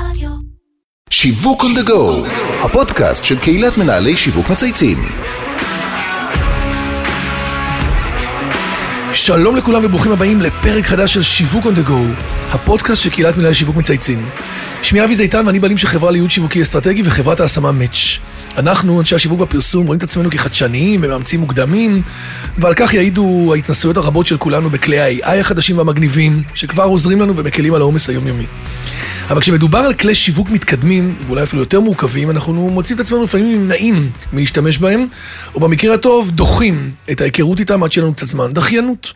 רדיו. שיווק on the go, הפודקאסט של קהילת מנהלי שיווק מצייצים. שלום לכולם וברוכים הבאים לפרק חדש של שיווק on the go, הפודקאסט של קהילת מנהלי שיווק מצייצים. שמי אבי זיתן ואני בעלים של חברה לייעוד שיווקי אסטרטגי וחברת ההשמה מאץ'. אנחנו, אנשי השיווק והפרסום, רואים את עצמנו כחדשניים ומאמצים מוקדמים, ועל כך יעידו ההתנסויות הרבות של כולנו בכלי ה-AI החדשים והמגניבים, שכבר עוזרים לנו ומקלים על העומס היומיומי. אבל כשמדובר על כלי שיווק מתקדמים, ואולי אפילו יותר מורכבים, אנחנו מוצאים את עצמנו לפעמים נמנעים מלהשתמש בהם, או במקרה הטוב, דוחים את ההיכרות איתם עד שיהיה לנו קצת זמן. דחיינות.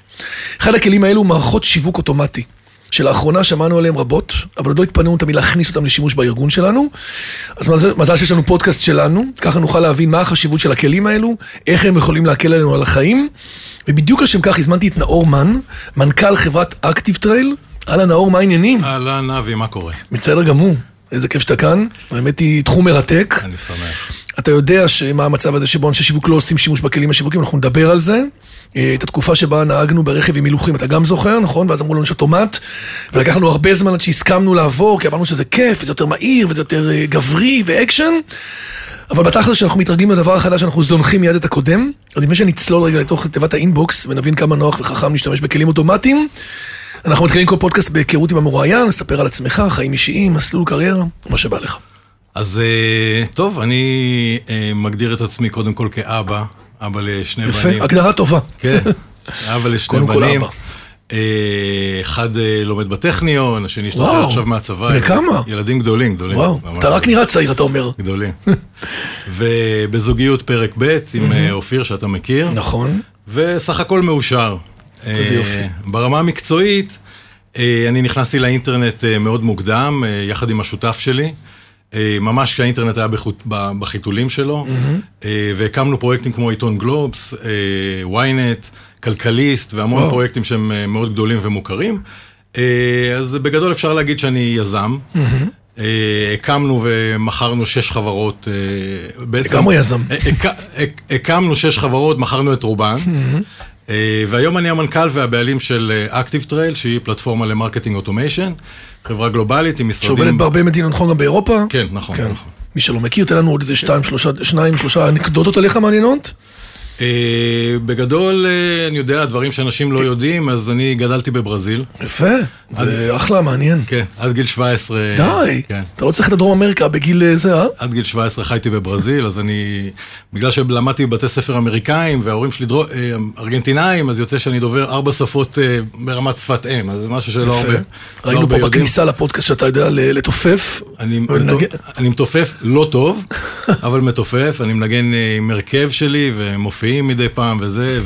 אחד הכלים האלו הוא מערכות שיווק אוטומטי. שלאחרונה שמענו עליהם רבות, אבל עוד לא התפנינו תמיד להכניס אותם לשימוש בארגון שלנו. אז מזל, מזל שיש לנו פודקאסט שלנו, ככה נוכל להבין מה החשיבות של הכלים האלו, איך הם יכולים להקל עלינו על החיים. ובדיוק לשם כך הזמנתי את נאור מן, מנכ"ל חברת אקטיב טרייל. אהלן נאור, מה העניינים? אהלן, אבי, מה קורה? בסדר גמור, איזה כיף שאתה כאן. האמת היא תחום מרתק. אני שמח. אתה יודע שמה המצב הזה שבו אנשי שיווק לא עושים שימוש בכלים השיווקים, אנחנו נדבר על זה. אה, את התקופה שבה נהגנו ברכב עם הילוכים, אתה גם זוכר, נכון? ואז אמרו לנו שאוטומט, ולקח לנו הרבה זמן עד שהסכמנו לעבור, כי אמרנו שזה כיף, וזה יותר מהיר, וזה יותר אה, גברי ואקשן. אבל בתכל'ס שאנחנו מתרגלים לדבר החדש, אנחנו זונחים מיד את הקודם. אז לפני שנצלול רגע לתוך תיבת האינבוקס, ונבין כמה נוח וחכם להשתמש בכלים אוטומטיים, אנחנו מתחילים כל פודקאסט בהיכרות עם המרואיין, לספר על עצמך, חיים אישיים, מסלול קריירה, מה שבא לך. אז אה, טוב, אני אה, מגדיר את עצמי קודם כל כאבא, אבא לשני יפה, בנים. הגדרה טובה. כן, אבא לשני קודם כל בנים. אבא. אה, אחד לומד בטכניון, השני השתחרר עכשיו מהצבא. בני כמה? ילדים גדולים, גדולים. וואו, אתה רק נראה צעיר, אתה אומר. גדולים. ובזוגיות פרק ב' עם אופיר שאתה מכיר. נכון. וסך הכל מאושר. איזה אה, יופי. ברמה המקצועית, אה, אני נכנסתי לאינטרנט אה, מאוד מוקדם, יחד עם השותף שלי. ממש כשהאינטרנט היה בחוט- בחיתולים שלו, אה, והקמנו פרויקטים כמו עיתון גלובס, ynet, כלכליסט, והמון וואו. פרויקטים שהם מאוד גדולים ומוכרים. אז בגדול אפשר להגיד שאני יזם. אה, הקמנו ומכרנו שש חברות, בעצם... לגמרי יזם. הק- הק- הקמנו שש חברות, מכרנו את רובן, אה, והיום אני המנכ"ל והבעלים של אקטיב טרייל, שהיא פלטפורמה ל marketing automation, חברה גלובלית עם משרדים... שעובדת בהרבה מדינות, נכון, גם באירופה? כן, נכון, כן. נכון. מי שלא מכיר, תן לנו עוד איזה שתיים, שלושה, שניים, שלושה אנקדוטות עליך מעניינות. אה, בגדול, אה, אני יודע, דברים שאנשים לא יודעים, אז אני גדלתי בברזיל, יפה, זה אחלה, מעניין. כן, עד גיל 17. די, כן. אתה לא צריך את הדרום אמריקה בגיל אה, זה, אה? עד גיל 17 חייתי בברזיל, אז אני, בגלל שלמדתי בבתי ספר אמריקאים וההורים שלי ארגנטינאים, אז יוצא שאני דובר ארבע שפות ברמת שפת אם, אז זה משהו שלא. הרבה, לא ראינו הרבה פה יודעים. בכניסה לפודקאסט שאתה יודע לתופף. אני, מתופף לא טוב, אבל מתופף, אני מנגן עם הרכב שלי ומופיעים מדי פעם וזה,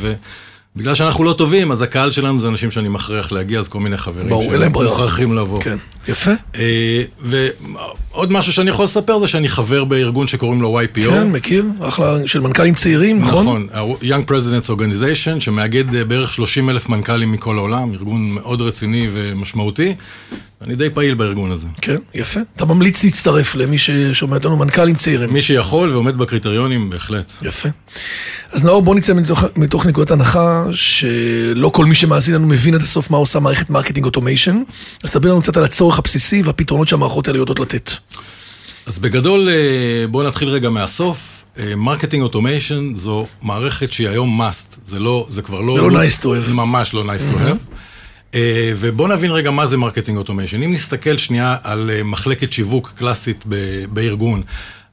ובגלל שאנחנו לא טובים, אז הקהל שלנו זה אנשים שאני מכריח להגיע, אז כל מיני חברים ברור, אין להם ברירה. שמוכרחים לבוא. כן, יפה. אה, ועוד משהו שאני יכול לספר זה שאני חבר בארגון שקוראים לו YPO. כן, מכיר, אחלה של מנכ"לים צעירים, נכון? נכון, ה-Young Presidents Organization, שמאגד אה, בערך 30 אלף מנכ"לים מכל העולם, ארגון מאוד רציני ומשמעותי. אני די פעיל בארגון הזה. כן, יפה. אתה ממליץ להצטרף למי ששומע אותנו, מנכ"לים צעירים. מי שיכול ועומד בקריטריונים, בהחלט. יפה. אז נאור, בוא נצא מתוך, מתוך נקודת הנחה שלא כל מי שמאזין לנו מבין עד הסוף מה עושה מערכת marketing automation. אז תסביר לנו קצת על הצורך הבסיסי והפתרונות שהמערכות האלה יודעות לתת. אז בגדול, אה, בואו נתחיל רגע מהסוף. marketing automation זו מערכת שהיא היום must, זה לא, זה כבר לא... זה לא nice to have. זה ממש לא nice to have. אה, ובואו נבין רגע מה זה marketing automation. אם נסתכל שנייה על אה, מחלקת שיווק קלאסית ב- בארגון,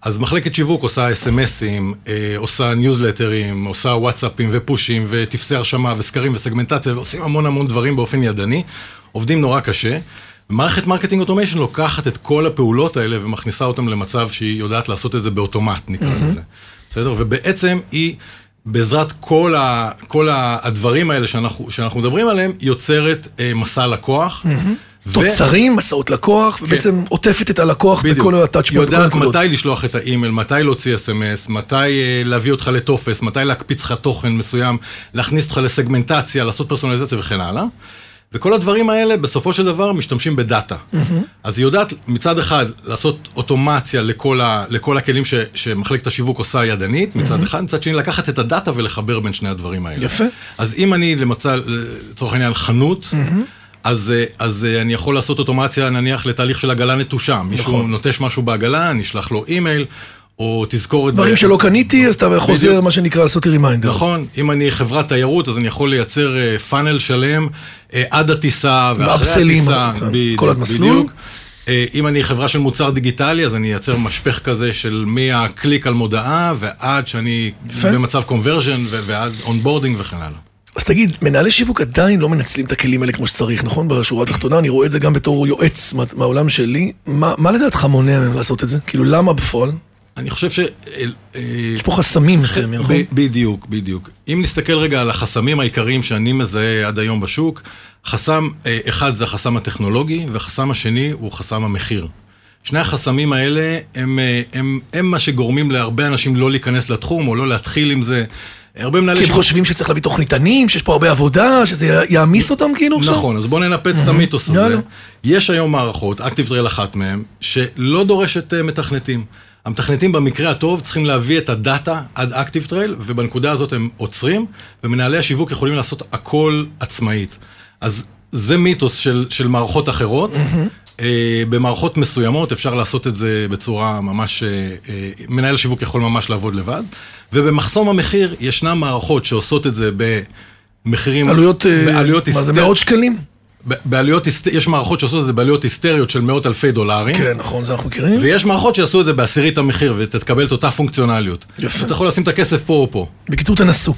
אז מחלקת שיווק עושה אס.אם.אסים, אה, עושה ניוזלטרים, עושה וואטסאפים ופושים וטפסי הרשמה וסקרים וסגמנטציה, ועושים המון המון דברים באופן ידני, עובדים נורא קשה. מערכת marketing automation לוקחת את כל הפעולות האלה ומכניסה אותן למצב שהיא יודעת לעשות את זה באוטומט, נקרא לזה. בסדר? ובעצם היא, בעזרת כל, ה, כל הדברים האלה שאנחנו, שאנחנו מדברים עליהם, יוצרת אה, מסע לקוח. ו- תוצרים, מסעות לקוח, ובעצם עוטפת את הלקוח בדיוק. בכל הטאצ' בכל יודעת. מתי לשלוח את האימייל, מתי להוציא אס.אם.אס, מתי אה, להביא אותך לטופס, מתי להקפיץ לך תוכן מסוים, להכניס אותך לסגמנטציה, לעשות פרסונליזציה וכן הלאה. וכל הדברים האלה בסופו של דבר משתמשים בדאטה. אז היא יודעת מצד אחד לעשות אוטומציה לכל, ה, לכל הכלים ש, שמחלקת השיווק עושה ידנית, מצד אחד, מצד שני לקחת את הדאטה ולחבר בין שני הדברים האלה. יפה. אז אם אני למשל, לצורך העניין חנות, אז, אה, אז אה, אני יכול לעשות אוטומציה נניח לתהליך של עגלה נטושה. מישהו נכון. נוטש משהו בעגלה, אני אשלח לו אימייל, או תזכורת... דברים שלא קניתי, אז אתה חוזר. מה שנקרא, לעשות לי reminder. נכון, אם אני חברת תיירות, אז אני יכול לייצר אה, funnel שלם אה, עד הטיסה ואחרי הטיסה. כן, בדיוק, כל המסלול. אה, אם אני חברה של מוצר דיגיטלי, אז אני אייצר משפך כזה של מהקליק על מודעה ועד שאני. במצב conversion ועד onboarding וכן הלאה. אז תגיד, מנהלי שיווק עדיין לא מנצלים את הכלים האלה כמו שצריך, נכון? בשורה התחתונה, אני רואה את זה גם בתור יועץ מה- מהעולם שלי. מה, מה לדעתך מונע מהם לעשות את זה? כאילו, למה בפועל? אני חושב ש... אה, יש פה חסמים מסוימים, נכון? בדיוק, בדיוק. אם נסתכל רגע על החסמים העיקריים שאני מזהה עד היום בשוק, חסם אה, אחד זה החסם הטכנולוגי, והחסם השני הוא חסם המחיר. שני החסמים האלה הם, אה, הם, הם מה שגורמים להרבה אנשים לא להיכנס לתחום או לא להתחיל עם זה. הרבה מנהלי כי הם חושבים שצריך להביא תוכניתנים, שיש פה הרבה עבודה, שזה יעמיס אותם כאילו עכשיו? נכון, אז בואו ננפץ את המיתוס הזה. יש היום מערכות, Active אחת מהן, שלא דורשת מתכנתים. המתכנתים במקרה הטוב צריכים להביא את הדאטה עד ActiveTrail, ובנקודה הזאת הם עוצרים, ומנהלי השיווק יכולים לעשות הכל עצמאית. אז זה מיתוס של, של מערכות אחרות. אה, במערכות מסוימות אפשר לעשות את זה בצורה ממש, אה, אה, מנהל השיווק יכול ממש לעבוד לבד, ובמחסום המחיר ישנן מערכות שעושות את זה במחירים, עלויות, בעלויות מה זה, היסטר- מאות שקלים? בעלויות, יש מערכות שעושות את זה בעלויות היסטריות של מאות אלפי דולרים. כן, נכון, זה אנחנו מכירים. ויש מערכות שיעשו את זה בעשירית המחיר ותקבל את אותה פונקציונליות. יפה. אתה יכול לשים את הכסף פה או פה. בקיצור, תנסו.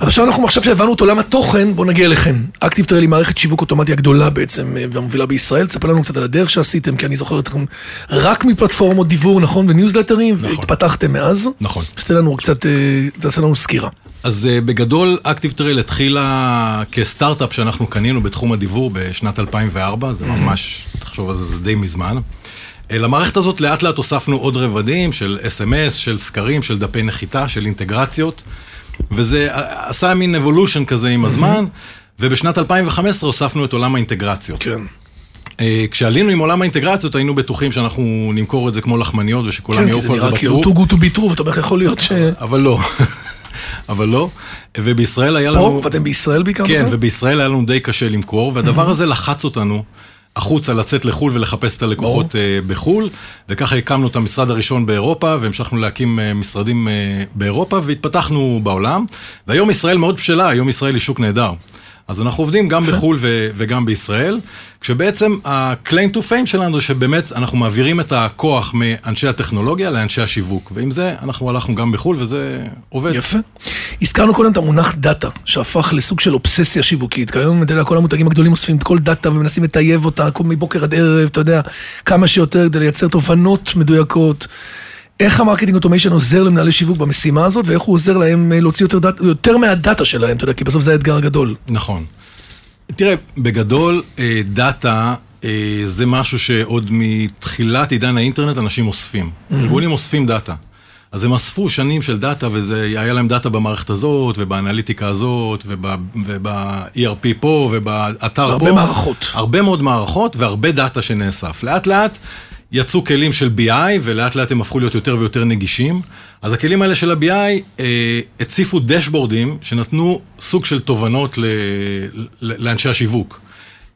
אז עכשיו אנחנו, עכשיו שהבנו את עולם התוכן, בואו נגיע אליכם. ActiveTrail היא מערכת שיווק אוטומטי הגדולה בעצם, אה, והמובילה בישראל. תספר לנו קצת על הדרך שעשיתם, כי אני זוכר אתכם רק מפלטפורמות דיוור, נכון? וניוזלטרים, והתפתחתם מאז. נכון. אז תן לנו קצת, אה, תעשה לנו סקירה. אז uh, בגדול, ActiveTrail התחילה כסטארט-אפ שאנחנו קנינו בתחום הדיוור בשנת 2004, זה ממש, תחשוב על זה, זה די מזמן. למערכת הזאת לאט לאט הוספנו עוד רבדים של אס.אם.אס, של סקרים, של דפי נחיתה, של אינטגרציות, וזה עשה מין אבולושן כזה עם הזמן, ובשנת 2015 הוספנו את עולם האינטגרציות. כן. אה, כשעלינו עם עולם האינטגרציות היינו בטוחים שאנחנו נמכור את זה כמו לחמניות ושכולם כן, כי זה יעופו על זה נראה כאילו בטירוף, too good to be true, ואתה איך יכול להיות ש... אבל לא, אבל לא, ובישראל היה פה, לנו, ואתם בישראל בעיקר? כן? ובישראל היה לנו די קשה למכור, והדבר הזה לחץ אותנו החוצה לצאת לחו"ל ולחפש את הלקוחות אה, בחו"ל, וככה הקמנו את המשרד הראשון באירופה, והמשכנו להקים אה, משרדים אה, באירופה, והתפתחנו בעולם, והיום ישראל מאוד בשלה, היום ישראל היא שוק נהדר. אז אנחנו עובדים גם בחו"ל ו- וגם בישראל, כשבעצם ה-claim to fame שלנו זה שבאמת אנחנו מעבירים את הכוח מאנשי הטכנולוגיה לאנשי השיווק, ועם זה אנחנו הלכנו גם בחו"ל וזה עובד. יפה. הזכרנו קודם את המונח דאטה, שהפך לסוג של אובססיה שיווקית. כי היום, אתה יודע, כל המותגים הגדולים אוספים את כל דאטה ומנסים לטייב אותה מבוקר עד ערב, אתה יודע, כמה שיותר כדי לייצר תובנות מדויקות. איך ה marketing automation עוזר למנהלי שיווק במשימה הזאת, ואיך הוא עוזר להם אה, להוציא יותר, דאטה, יותר מהדאטה שלהם, אתה יודע, כי בסוף זה האתגר הגדול. נכון. תראה, בגדול, אה, דאטה אה, זה משהו שעוד מתחילת עידן האינטרנט אנשים אוספים. ארגונים אוספים דאטה. אז הם אספו שנים של דאטה, והיה להם דאטה במערכת הזאת, ובאנליטיקה הזאת, וב- וב-ERP פה, ובאתר פה. הרבה מערכות. הרבה מאוד מערכות והרבה דאטה שנאסף. לאט לאט יצאו כלים של BI, ולאט לאט הם הפכו להיות יותר ויותר נגישים. אז הכלים האלה של ה-BI אה, הציפו דשבורדים שנתנו סוג של תובנות ל- ל- לאנשי השיווק.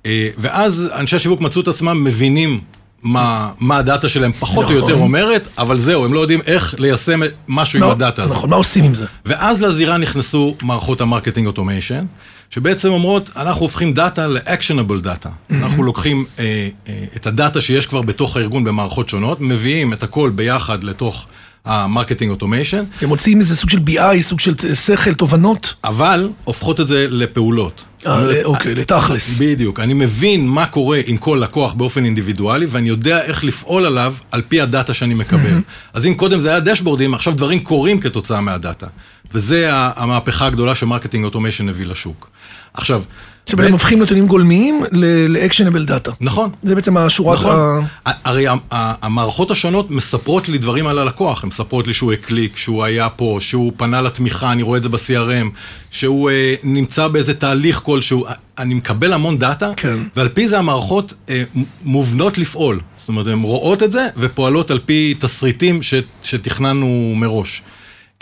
אה, ואז אנשי השיווק מצאו את עצמם מבינים מה, מה הדאטה שלהם פחות נכון. או יותר אומרת, אבל זהו, הם לא יודעים איך ליישם משהו עם מה- הדאטה הזה. נכון, מה עושים עם זה? ואז לזירה נכנסו מערכות ה marketing automation, שבעצם אומרות, אנחנו הופכים דאטה ל- actionable data. אנחנו לוקחים אה, אה, את הדאטה שיש כבר בתוך הארגון במערכות שונות, מביאים את הכל ביחד לתוך ה marketing automation, הם מוצאים איזה סוג של BI, סוג של שכל, תובנות. אבל הופכות את זה לפעולות. אה, אוקיי, לתכלס. בדיוק, אני מבין מה קורה עם כל לקוח באופן אינדיבידואלי, ואני יודע איך לפעול עליו על פי הדאטה שאני מקבל. אז אם קודם זה היה דשבורדים, עכשיו דברים קורים כתוצאה מהדאטה. וזה המהפכה הגדולה ש marketing automation הביא לשוק. עכשיו, שבהם ב- הופכים נתונים גולמיים ל-actionable data. נכון. זה בעצם השורה... נכון. ה- הרי המערכות השונות מספרות לי דברים על הלקוח, הן מספרות לי שהוא הקליק, שהוא היה פה, שהוא פנה לתמיכה, אני רואה את זה ב-CRM, שהוא אה, נמצא באיזה תהליך כלשהו, אני מקבל המון דאטה, כן. ועל פי זה המערכות אה, מ- מובנות לפעול. זאת אומרת, הן רואות את זה ופועלות על פי תסריטים ש- שתכננו מראש.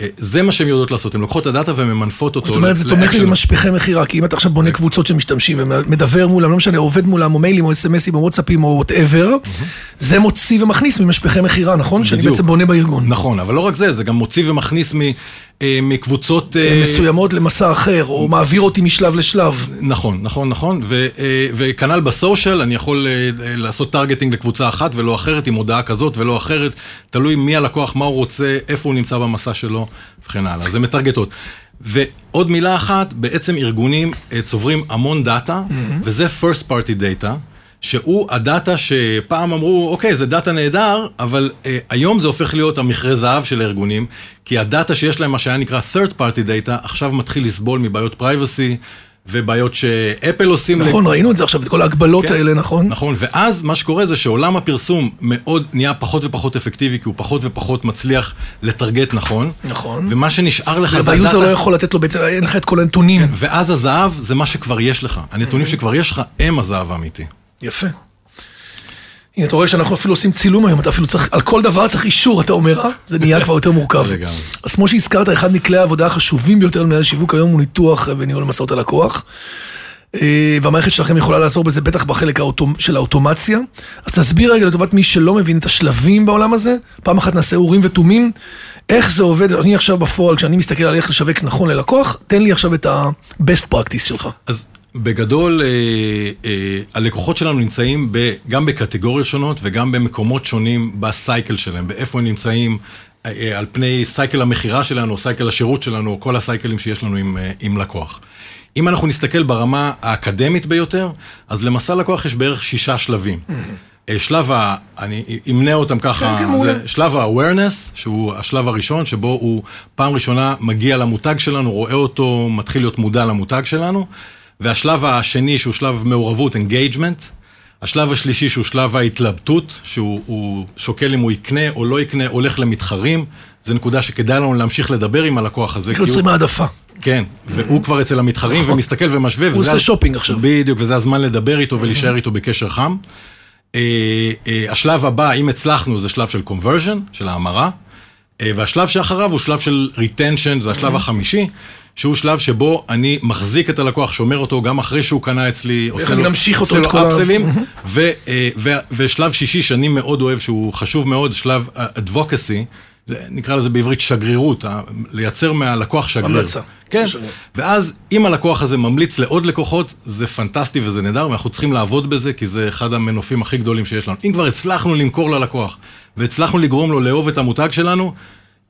אה, זה מה שהן יודעות לעשות, הן לוקחות את הדאטה וממנפות אותו. זאת אומרת, זה תומך לי. במשפכי מכירה, כי אם אתה עכשיו בונה קבוצות של משתמשים ומדבר מולם, לא משנה, עובד מולם, או מיילים, או אס.אם.אסים, או וואטסאפים, או whatever, זה מוציא ומכניס ממשפכי מכירה, נכון? שאני. בעצם בונה בארגון. נכון, אבל לא רק זה, זה גם מוציא ומכניס אה, מקבוצות... אה, מסוימות למסע אחר, או מעביר אותי משלב לשלב. נכון, נכון, נכון, ו, אה, וכנ"ל ב social, אני יכול אה, אה, לעשות targeting לקבוצה אחת ולא אחרת, עם הודעה כזאת ולא אחרת, תלוי מי הלקוח, מה הוא רוצה, איפה הוא נמצא במסע שלו, וכן הלאה. זה מטרגטות. ועוד מילה אחת, בעצם ארגונים אה, צוברים המון דאטה, וזה first party data. שהוא הדאטה שפעם אמרו, אוקיי, זה דאטה נהדר, אבל אה, היום זה הופך להיות המכרה זהב של הארגונים, כי הדאטה שיש להם, מה שהיה נקרא third party data, עכשיו מתחיל לסבול מבעיות privacy ובעיות שאפל עושים. נכון, ראינו את זה עכשיו, את כל ההגבלות כן. האלה, נכון? נכון, ואז מה שקורה זה שעולם הפרסום מאוד נהיה פחות ופחות אפקטיבי, כי הוא פחות ופחות מצליח לטרגט נכון. נכון. ומה שנשאר לך זה והיוזר לא הדאטה. יכול לתת לו בעצם, אין לך את כל הנתונים. ואז הזהב זה מה שכבר יש לך. הנתונים שכבר יש לך הם הזהב האמיתי. יפה. הנה, אתה רואה שאנחנו אפילו עושים צילום היום, אתה אפילו צריך, על כל דבר צריך אישור, אתה אומר, אה? זה נהיה כבר יותר מורכב. אז כמו שהזכרת, אחד מכלי העבודה החשובים ביותר למנהל שיווק היום הוא ניתוח וניהול מסעות הלקוח. אה, והמערכת שלכם יכולה לעזור בזה בטח בחלק האוטומ... של האוטומציה. אז תסביר רגע לטובת מי שלא מבין את השלבים בעולם הזה, פעם אחת נעשה אורים ותומים, איך זה עובד, אני עכשיו בפועל, כשאני מסתכל על איך לשווק נכון ללקוח, תן לי עכשיו את ה-best practice שלך. אז בגדול, אה, אה, הלקוחות שלנו נמצאים ב, גם בקטגוריות שונות וגם במקומות שונים בסייקל שלהם, באיפה הם נמצאים אה, על פני סייקל המכירה שלנו, או סייקל השירות שלנו, או כל הסייקלים שיש לנו עם, עם לקוח. אם אנחנו נסתכל ברמה האקדמית ביותר, אז למסע לקוח יש בערך שישה שלבים. אה, שלב ה... אני אמנה אותם ככה, כן, כן. זה שלב ה-awareness, שהוא השלב הראשון, שבו הוא פעם ראשונה מגיע למותג שלנו, רואה אותו, מתחיל להיות מודע למותג שלנו. והשלב השני, שהוא שלב מעורבות, engagement. השלב השלישי, שהוא שלב ההתלבטות, שהוא הוא שוקל אם הוא יקנה או לא יקנה, הולך למתחרים. זו נקודה שכדאי לנו להמשיך לדבר עם הלקוח הזה. יוצרים העדפה. כן, והוא כבר אצל המתחרים ומסתכל ומשווה. הוא עושה שופינג עכשיו. בדיוק, וזה הזמן לדבר איתו ולהישאר איתו בקשר חם. אה, אה, השלב הבא, אם הצלחנו, זה שלב של conversion, של ההמרה. אה, והשלב שאחריו הוא שלב של retention, זה השלב החמישי, שהוא שלב שבו אני מחזיק את הלקוח, שומר אותו גם אחרי שהוא קנה אצלי, עושה לו- עושה לו אפסלים, ו- אה, ו- ושלב שישי שאני מאוד אוהב, שהוא חשוב מאוד, שלב advocacy, נקרא לזה בעברית שגרירות, לייצר מהלקוח שגריר. המלצה. כן, שגריר. ואז אם הלקוח הזה ממליץ לעוד לקוחות, זה פנטסטי וזה נהדר, ואנחנו צריכים לעבוד בזה, כי זה אחד המנופים הכי גדולים שיש לנו. אם כבר הצלחנו למכור ללקוח, והצלחנו לגרום לו לאהוב את המותג שלנו,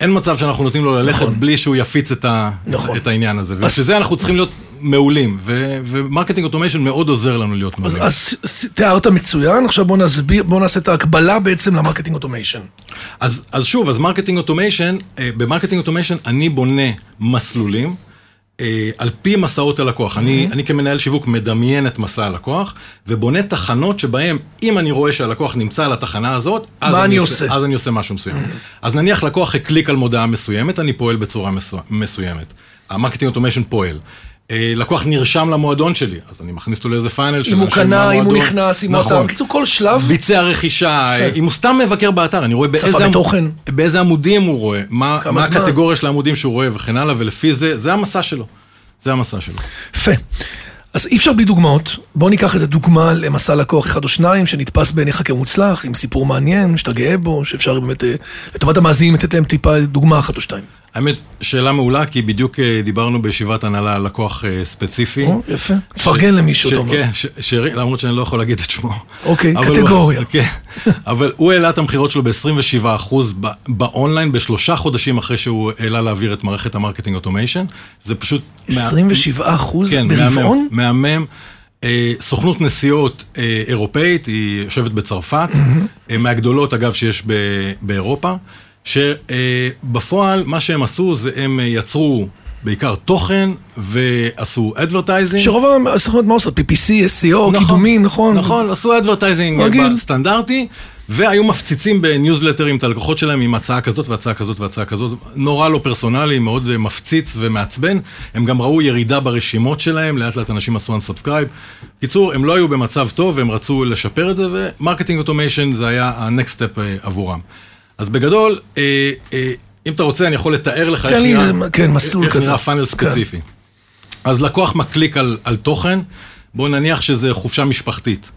אין מצב שאנחנו נותנים לו ללכת נכון. בלי שהוא יפיץ את, ה... נכון. את העניין הזה. אז- ובשביל זה אנחנו צריכים להיות מעולים, ו... ו marketing automation מאוד עוזר לנו להיות אז, מעולים. אז ס- תיארת מצוין, עכשיו בוא נסביר, בוא נעשה את ההקבלה בעצם ל marketing automation. אז, אז שוב, אז marketing automation, אה, ב marketing automation אני בונה מסלולים. אה, על פי מסעות הלקוח. אני, אני כמנהל שיווק מדמיין את מסע הלקוח, ובונה תחנות שבהן, אם אני רואה שהלקוח נמצא על התחנה הזאת, אז מה אני עושה? אז אני עושה משהו מסוים. אז נניח לקוח הקליק על מודעה מסוימת, אני פועל בצורה מסו- מסוימת. ה marketing automation פועל. אה, לקוח נרשם למועדון שלי, אז אני מכניס אותו לאיזה funnel של אם הוא אנשים קנה, אם הוא מהמועדון. נכנס, אם הוא נכון. אתה... בקיצור, כל שלב, ביצע רכישה, יפה. אם הוא סתם מבקר באתר, אני רואה באיזה, עמודים הוא רואה, מה, מה. הקטגוריה של העמודים שהוא רואה וכן הלאה, ולפי זה, זה המסע שלו. זה המסע שלו. יפה. אז אי אפשר בלי דוגמאות. בוא ניקח איזה דוגמה למסע לקוח אחד או שניים, שנתפס בעיניך כמוצלח, עם סיפור מעניין, שאתה גאה בו, שאפשר באמת, אה, לטובת המאזינים, לתת להם טיפה דוגמה אחת או שתיים. האמת, שאלה מעולה, כי בדיוק אה, דיברנו בישיבת הנהלה על לקוח אה, ספציפי. או, יפה. תפרגן למישהו, אתה אומר. כן, למרות שאני לא יכול להגיד את שמו. אוקיי, קטגוריה. כן, אבל הוא העלה את המכירות שלו ב-27% ב- באונליין, בשלושה חודשים אחרי שהוא העלה להעביר את מערכת ה marketing automation. זה פשוט... מה- 27 אחוז כן, ברבעון? מהמם. אה, סוכנות נסיעות אירופאית, היא יושבת בצרפת, מהגדולות אגב שיש באירופה, שבפועל מה שהם עשו זה הם אה, יצרו בעיקר תוכן ועשו advertising. שרוב הסוכנות מה עושות? PPC, SEO, קידומים, נכון? נכון, עשו advertising רגיל. סטנדרטי, והיו מפציצים בניוזלטרים את הלקוחות שלהם עם הצעה כזאת והצעה כזאת והצעה כזאת. נורא לא פרסונלי, מאוד אה, מפציץ ומעצבן. הם גם ראו ירידה ברשימות שלהם, לאט לאט אנשים עשו unsubscribe. קיצור, הם לא היו במצב טוב, הם רצו לשפר את זה, ו marketing automation זה היה ה-next step אה, עבורם. אז בגדול, אה, אה, אם אתה רוצה, אני יכול לתאר לך איך לי, נראה, כן, מסלול איך כזה. נראה פאנל כן. ספציפי. אז לקוח מקליק על, על תוכן, בוא נניח שזה חופשה משפחתית,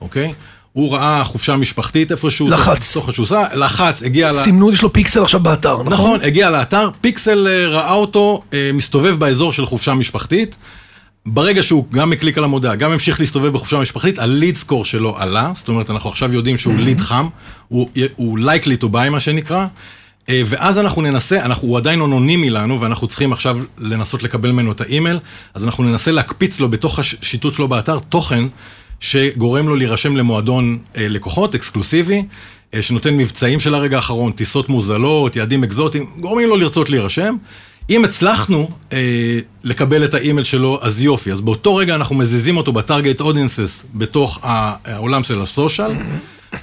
אוקיי? הוא ראה חופשה משפחתית איפשהו, לחץ. תוכן שהוא עושה, לחץ, הגיע ל... סימנו, יש לו פיקסל עכשיו באתר, נכון? נכון, הגיע לאתר, פיקסל אה, ראה אותו אה, מסתובב באזור של חופשה משפחתית. ברגע שהוא גם הקליק על המודעה, גם המשיך להסתובב בחופשה משפחתית, הליד סקור שלו עלה, זאת אומרת, אנחנו עכשיו יודעים שהוא ליד חם, הוא, הוא likely to buy מה שנקרא, אה, ואז אנחנו ננסה, אנחנו, הוא עדיין אנונימי לנו, ואנחנו צריכים עכשיו לנסות לקבל ממנו את האימייל, אז אנחנו ננסה להקפיץ לו בתוך השיטוט שלו באתר תוכן שגורם לו להירשם למועדון אה, לקוחות אקסקלוסיבי, אה, שנותן מבצעים של הרגע האחרון, טיסות מוזלות, יעדים אקזוטיים, גורמים לו לרצות להירשם. אם הצלחנו אה, לקבל את האימייל שלו, אז יופי. אז באותו רגע אנחנו מזיזים אותו בטארגט אודינסס בתוך העולם של הסושיאל,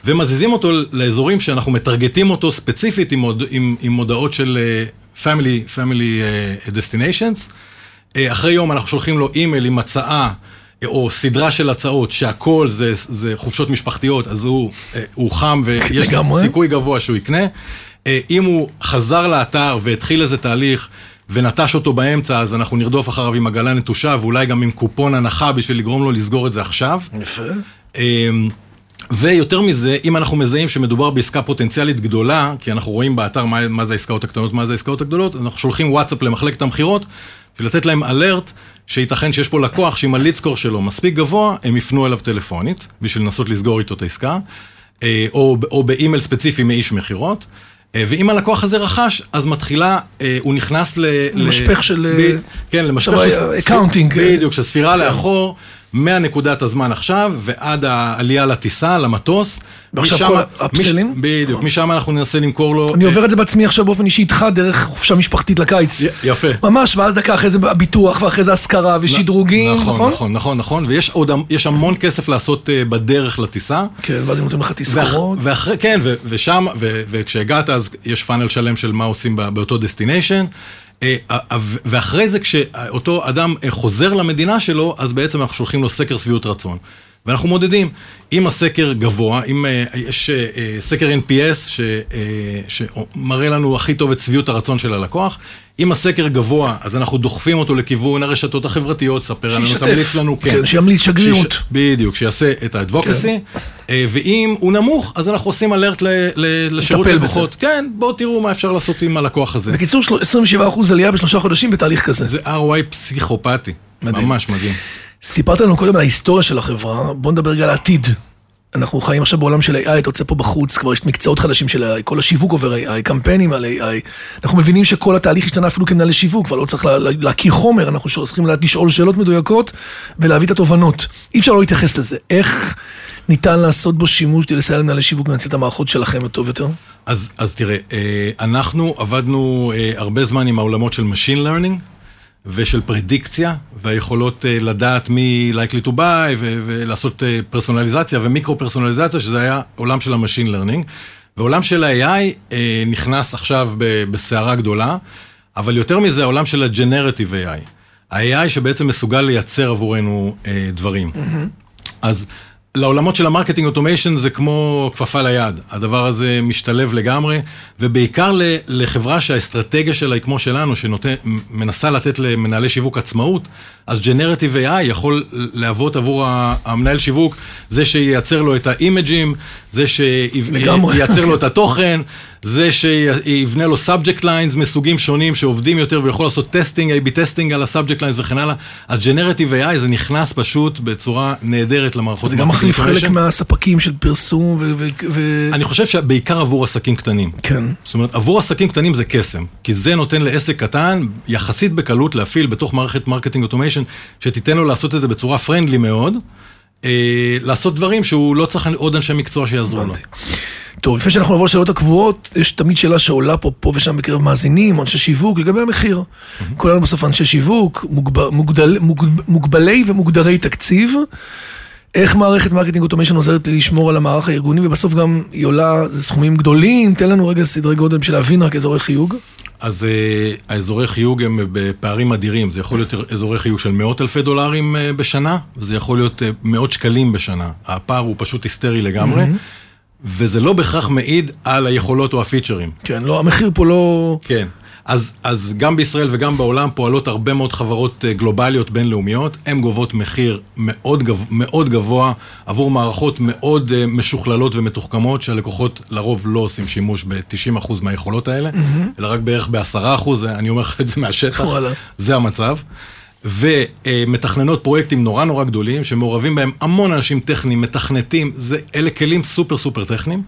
ומזיזים אותו לאזורים שאנחנו מטרגטים אותו ספציפית עם, מוד, עם, עם מודעות של family, family uh, destinations. Uh, אחרי יום אנחנו שולחים לו אימייל עם הצעה אה, או סדרה של הצעות שהכל זה, זה חופשות משפחתיות, אז הוא, uh, הוא חם ויש לגמרי. סיכוי גבוה שהוא יקנה. Uh, אם הוא חזר לאתר והתחיל איזה תהליך ונטש אותו באמצע, אז אנחנו נרדוף אחריו עם עגלה נטושה ואולי גם עם קופון הנחה בשביל לגרום לו לסגור את זה עכשיו. יפה. אמ, ויותר מזה, אם אנחנו מזהים שמדובר בעסקה פוטנציאלית גדולה, כי אנחנו רואים באתר מה, מה זה העסקאות הקטנות, מה זה העסקאות הגדולות, אנחנו שולחים וואטסאפ למחלקת המכירות, ולתת להם אלרט שייתכן שיש פה לקוח שאם הלידסקור שלו מספיק גבוה, הם יפנו אליו טלפונית, בשביל לנסות לסגור איתו את העסקה, אה, או, או באימייל ספציפי מאיש מכירות. אה, ואם הלקוח הזה רכש, אז מתחילה, אה, הוא נכנס ל... למשפך של, ב- אה, כן, למשפך של... אה. בדיוק, של ספירה לאחור, מהנקודת הזמן עכשיו ועד העלייה לטיסה, למטוס. ועכשיו משם- כל מש- ה upsell ים? בדיוק, משם אנחנו ננסה למכור לו... אני אה, עובר את זה בעצמי עכשיו באופן אישי איתך דרך חופשה משפחתית לקיץ. י- יפה. ממש, ואז דקה אחרי זה הביטוח, ואחרי זה השכרה ושדרוגים, נכון? נכון, נכון, נכון, נכון, ויש עוד, יש המון כסף לעשות אה, בדרך לטיסה. כן, ואז הם נותנים לך ואח- תסחורות. ואחרי, כן, ו- ושם, ו- וכשהגעת אז יש funnel שלם של מה עושים בא- באותו destination. אה, אה, ו- ואחרי זה כשאותו אדם אה, חוזר למדינה שלו, אז בעצם אנחנו שולחים לו סקר שביעות רצון. ואנחנו מודדים, אם הסקר גבוה, אם אה, יש אה, סקר NPS ש, אה, שמראה לנו הכי טוב את שביעות הרצון של הלקוח, אם הסקר גבוה, אז אנחנו דוחפים אותו לכיוון הרשתות החברתיות, ספר לנו, שישתף. תמליץ לנו, כן. כן, שימליץ, שגרירות. שיש- בדיוק, שיעשה את האדבוקסי, כן. ואם הוא נמוך, אז אנחנו עושים אלרט ל- ל- לשירות לקוחות. כן, בואו תראו מה אפשר לעשות עם הלקוח הזה. בקיצור, של- 27% עלייה בשלושה חודשים בתהליך כזה. זה ROI פסיכופתי, מדהים. ממש מדהים. סיפרת לנו קודם על ההיסטוריה של החברה, בוא נדבר רגע על העתיד. אנחנו חיים עכשיו בעולם של AI, אתה יוצא פה בחוץ, כבר יש מקצועות חדשים של AI, כל השיווק עובר AI, קמפיינים על AI. אנחנו מבינים שכל התהליך השתנה אפילו כמנהלי שיווק, כבר לא צריך לה- לה- להכיר חומר, אנחנו צריכים לשאול שאלות מדויקות ולהביא את התובנות. אי אפשר לא להתייחס לזה. איך ניתן לעשות בו שימוש כדי לסייע למנהלי שיווק לנצל את המערכות שלכם טוב יותר? אז, אז תראה, אה, אנחנו עבדנו אה, הרבה זמן עם העולמות של Machine Learning ושל פרדיקציה, והיכולות אה, לדעת מי likely to buy ולעשות אה, פרסונליזציה ומיקרו פרסונליזציה, שזה היה עולם של ה-Machine Learning. ועולם של ה-AI אה, נכנס עכשיו בסערה גדולה, אבל יותר מזה, העולם של ה-Generative AI. ה-AI שבעצם מסוגל לייצר עבורנו אה, דברים. אז לעולמות של ה marketing automation זה כמו כפפה ליד. הדבר הזה משתלב לגמרי, ובעיקר לחברה שהאסטרטגיה שלה היא כמו שלנו, שמנסה לתת למנהלי שיווק עצמאות, אז generative AI יכול להוות עבור המנהל שיווק, זה שייצר לו את ה image ים, זה. שייצר לו את התוכן, זה שיבנה לו subject lines מסוגים שונים שעובדים יותר ויכול לעשות testing, A-B testing על ה-subject lines וכן הלאה. אז generative AI זה נכנס פשוט בצורה נהדרת למערכות. זה גם מחליף חלק. מהספקים של פרסום. ו- ו- אני חושב שבעיקר עבור עסקים קטנים. כן. זאת אומרת, עבור עסקים קטנים זה קסם, כי זה נותן לעסק קטן יחסית בקלות להפעיל בתוך מערכת marketing automation, שתיתן לו לעשות את זה בצורה friendly מאוד, אה, לעשות דברים שהוא לא צריך עוד אנשי מקצוע שיעזרו לו. טוב, לפני שאנחנו נעבור לשאלות הקבועות, יש תמיד שאלה שעולה פה, פה ושם בקרב מאזינים, אנשי שיווק, לגבי המחיר. כולנו בסוף אנשי שיווק, מוגב, מוגדל, מוג, מוגבלי ומוגדרי תקציב. איך מערכת marketing automation עוזרת לי לשמור על המערך הארגוני, ובסוף גם היא עולה, זה סכומים גדולים, תן לנו רגע סדרי גודל בשביל להבין רק אזורי חיוג. אז אה, האזורי חיוג הם בפערים אדירים, זה יכול להיות אזורי חיוג של מאות אלפי דולרים אה, בשנה, וזה יכול להיות אה, מאות שקלים בשנה. הפער הוא פשוט היסטרי לגמרי. וזה לא בהכרח מעיד על היכולות או הפיצ'רים. כן, לא, המחיר פה לא... כן. אז, אז גם בישראל וגם בעולם פועלות הרבה מאוד חברות אה, גלובליות בינלאומיות, הן גובות מחיר מאוד, גב, מאוד גבוה עבור מערכות מאוד אה, משוכללות ומתוחכמות, שהלקוחות לרוב לא עושים שימוש ב-90% מהיכולות האלה, mm-hmm. אלא רק בערך ב-10%, אני אומר לך את זה מהשטח. זה המצב. ומתכננות פרויקטים נורא נורא גדולים, שמעורבים בהם המון אנשים טכניים, מתכנתים, זה, אלה כלים סופר סופר טכניים.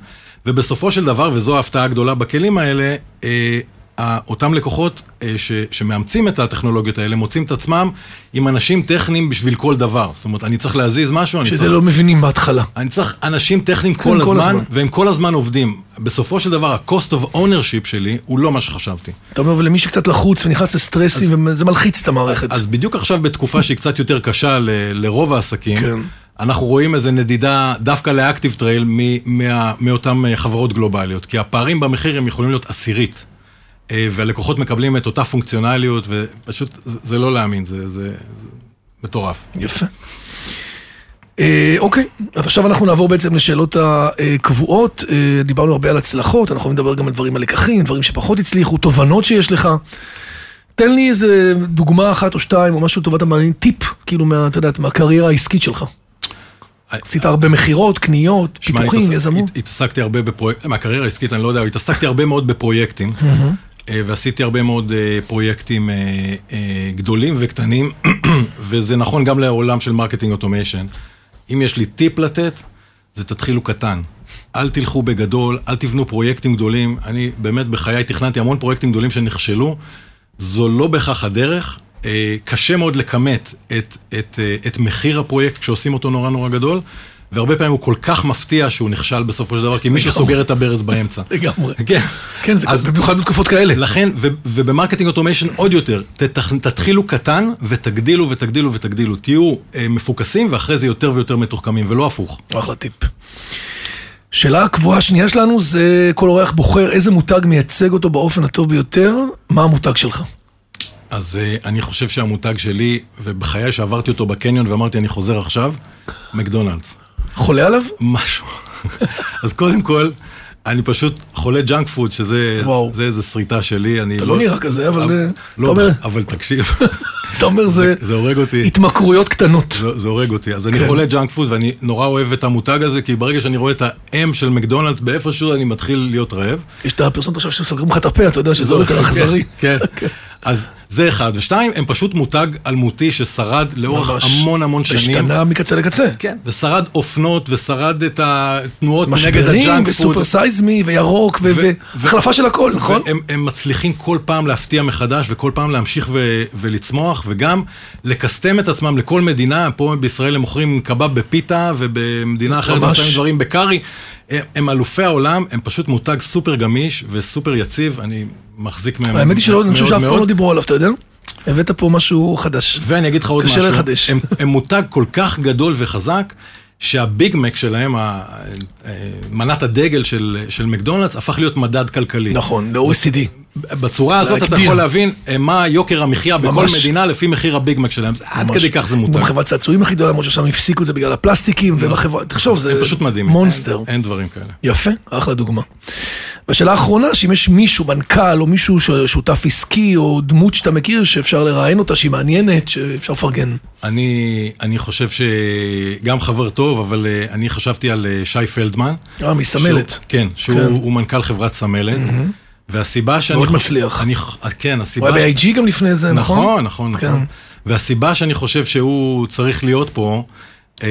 ובסופו של דבר, וזו ההפתעה הגדולה בכלים האלה, אה, אותם לקוחות אה, ש, שמאמצים את הטכנולוגיות האלה, מוצאים את עצמם עם אנשים טכניים בשביל כל דבר. זאת אומרת, אני צריך להזיז משהו, אני שזה צריך... לא מבינים בהתחלה. אני צריך אנשים טכניים כן, כל, כל הזמן, הזמן. והם כל הזמן עובדים. בסופו של דבר, ה-cost of ownership שלי הוא לא מה שחשבתי. אתה אומר, ולמי שקצת לחוץ ונכנס לסטרסים, וזה מלחיץ את המערכת. אז בדיוק עכשיו בתקופה שהיא קצת יותר קשה ל- לרוב העסקים, כן. אנחנו רואים איזו נדידה דווקא לאקטיב טרייל מאותן חברות גלובליות, כי הפערים במחיר הם יכולים להיות עשירית. אה, והלקוחות מקבלים את אותה פונקציונליות, ופשוט זה זה לא להאמין, זה, זה, זה מטורף. יפה. אה, אוקיי, אז עכשיו אנחנו נעבור בעצם לשאלות הקבועות. אה, דיברנו הרבה על הצלחות, אנחנו נדבר גם על דברים הלקחים, דברים שפחות הצליחו, תובנות שיש לך. תן לי איזה דוגמה אחת או שתיים, או משהו לטובת המעניין, טיפ, כאילו, מה, אתה יודעת, מהקריירה העסקית שלך. עשית הרבה מכירות, קניות, פיתוחים, יזמות. הת- התעסקתי הרבה בפרויקטים, מהקריירה העסקית אני לא יודע, התעסקתי הרבה מאוד בפרויקטים, ועשיתי הרבה מאוד אה, פרויקטים אה, אה, גדולים וקטנים, וזה נכון גם לעולם של marketing automation. אם יש לי טיפ לתת, זה תתחילו קטן. אל תלכו בגדול, אל תבנו פרויקטים גדולים. אני באמת בחיי תכננתי המון פרויקטים גדולים שנכשלו. זו לא בהכרח הדרך. אה, קשה מאוד לכמת את, את, אה, את מחיר הפרויקט כשעושים אותו נורא נורא גדול, והרבה פעמים הוא כל כך מפתיע שהוא נכשל בסופו של דבר, כי מישהו. סוגר את הברז באמצע. לגמרי. כן. כן, זה במיוחד בתקופות כאלה. לכן, וב marketing automation עוד יותר, תתחילו קטן ותגדילו ותגדילו ותגדילו. תהיו אה, מפוקסים ואחרי זה יותר ויותר מתוחכמים, ולא הפוך. אחלה טיפ. שאלה הקבועה השנייה שלנו זה כל אורח בוחר איזה מותג מייצג אותו באופן הטוב ביותר, מה המותג שלך? אז אה, אני חושב שהמותג שלי, ובחיי שעברתי אותו בקניון ואמרתי, אני חוזר עכשיו, מקדונלדס. חולה עליו? משהו. אז קודם כל, אני פשוט חולה ג'אנק פוד, שזה איזה שריטה שלי. אני אתה לא נראה כזה, אבל אתה לא, אומר- אבל תקשיב, אתה אומר זה זה הורג אותי. התמכרויות קטנות. זה, זה הורג אותי. אז אני כן. חולה ג'אנק פוד ואני נורא אוהב את המותג הזה, כי ברגע שאני רואה את ה M של מקדונלדס באיפשהו, אני מתחיל להיות רעב. יש את הפרסומת עכשיו שסוגרים לך את הפה, אתה יודע שזה יותר אכזרי. כן. אז זה אחד. ושתיים, הם פשוט מותג אלמותי ששרד לאורך ממש. המון המון שנים. השתנה מקצה לקצה. כן. ושרד אופנות, ושרד את התנועות נגד משברים, ה junk food. ו super size me, וירוק, ו- ו- והחלפה של הכל, נכון? והם הם מצליחים כל פעם להפתיע מחדש, וכל פעם להמשיך ו- ולצמוח, וגם לקסטם את עצמם לכל מדינה. פה בישראל הם מוכרים קבב בפיתה, ובמדינה אחרת הם. עושים דברים בקארי. הם, הם אלופי העולם, הם פשוט מותג סופר גמיש וסופר יציב, אני מחזיק מהם האמת היא שלא, אני חושב שאף פעם. לא דיברו עליו, אתה יודע? הבאת פה משהו חדש. ואני אגיד לך עוד קשה משהו, לחדש. הם, הם מותג כל כך גדול וחזק, שהביג מק שלהם, ה- אה, מנת הדגל של, של מקדונלדס, הפך להיות מדד כלכלי. נכון, ל-OECD. בצורה הזאת אתה להגדיר. יכול להבין אה, מה יוקר המחיה בכל ממש. מדינה לפי מחיר הביג מק שלהם. זה עד ממש. כדי כך זה מותג. גם חברת צעצועים הכי גדולה, למרות ששם הפסיקו את זה בגלל הפלסטיקים, ובחברה, תחשוב, זה פשוט מדהים. מונסטר. אין, אין דברים כאלה. יפה, אחלה דוגמה. והשאלה האחרונה, שאם יש מישהו, מנכ"ל, או מישהו שותף עסקי, או דמות שאתה מכיר, שאפשר לראיין אותה, שהיא מעניינת, שאפשר לפרגן. אני, אני חושב שגם חבר טוב, אבל אה, אני חשבתי על אה, שי פלדמן. אה, מסמלת. שהוא, כן, שהוא כן. מנכ"ל חברת סמלת. והסיבה שאני מאוד חושב... מצליח. אני, כן, הוא הסיבה... היה ש- ב-IG גם לפני זה, נכון? נכון, נכון, כן. נכון. והסיבה שאני חושב שהוא צריך להיות פה, אה,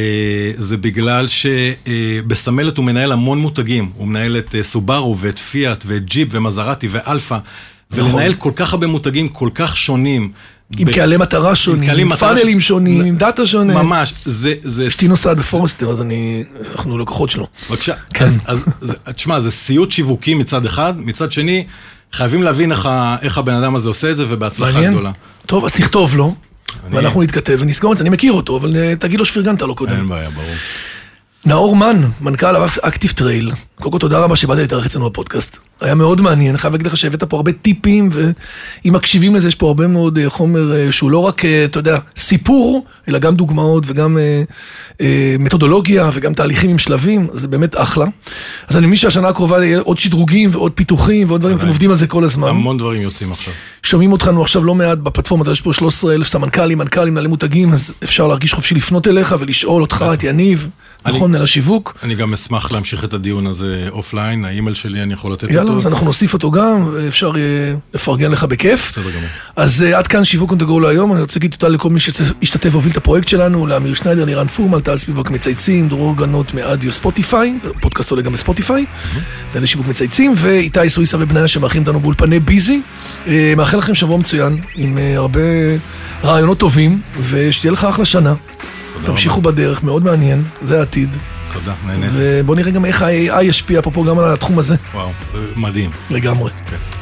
זה בגלל שבסמלת הוא מנהל המון מותגים. הוא מנהל את אה, סובארו ואת פיאט ואת ג'יפ ומזרטי ואלפא. נכון. ולנהל כל כך הרבה מותגים כל כך שונים. עם קהלי מטרה שונים, עם פאנלים שונים, עם דאטה שונה. ממש, זה... זה אשתי נוסעת בפורסטר, אז אני, אנחנו לקוחות שלו. בבקשה. כן. אז, תשמע, זה סיוט שיווקי מצד אחד, מצד שני, חייבים להבין איך, הבן אדם הזה עושה את זה, ובהצלחה. גדולה. טוב, אז תכתוב לו, ואנחנו נתכתב ונסגור את זה. אני מכיר אותו, אבל אה, תגיד לו שפרגנת לו קודם. אין בעיה, ברור. נאור מן, מנכ"ל אקטיב טרייל, קודם כל תודה רבה שבאת להתארח אצלנו בפודקאסט. היה מאוד מעניין, אני חייב להגיד לך שהבאת פה הרבה טיפים, ואם מקשיבים לזה, יש פה הרבה מאוד אה, חומר אה, שהוא לא רק, אה, אתה יודע, סיפור, אלא גם דוגמאות וגם מתודולוגיה וגם תהליכים עם שלבים, זה באמת אחלה. אז אני מבין שהשנה הקרובה יהיה עוד שדרוגים ועוד פיתוחים ועוד דברים, אתם עובדים על זה כל הזמן. המון דברים יוצאים עכשיו. שומעים אותנו עכשיו לא מעט בפלטפורמה, יש פה 13 אלף סמנכ"לים, מנכ"לים, מנהלי מותגים, אז אפשר להרגיש חופשי לפנות אליך ולשאול אותך, את יניב, נכון, מנהל השיווק. אני גם אשמח להמשיך את הדיון הזה offline, האימייל שלי אני יכול לתת אותו. יאללה, אז אנחנו נוסיף אותו גם, יהיה לפרגן לך בכיף. בסדר גמור. אז אה, עד כאן שיווק go להיום, אני רוצה להגיד תודה לכל מי שהשתתף והוביל את הפרויקט שלנו, לאמיר שניידר, לירן פורמל, טל ספיבק מצייצים, דרור גנות מאדיו ספוטיפיי, פודקאסט עולה גם בספוטיפיי, מנהל שיווק מצייצים, ואיתי סוויסה ובניה שמארחים אותנו באולפני ביזי. אה, מאחל לכם שבוע מצוין, עם אה, הרבה רעיונות טובים, ושתהיה לך אחלה שנה. תמשיכו בדרך, מאוד מעניין, זה העתיד. תודה, נהניתי. ובוא נראה גם איך ה-AI ישפיע פה גם על התחום הזה. וואו, מדהים. לגמרי.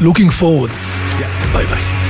Looking forward. ביי ביי.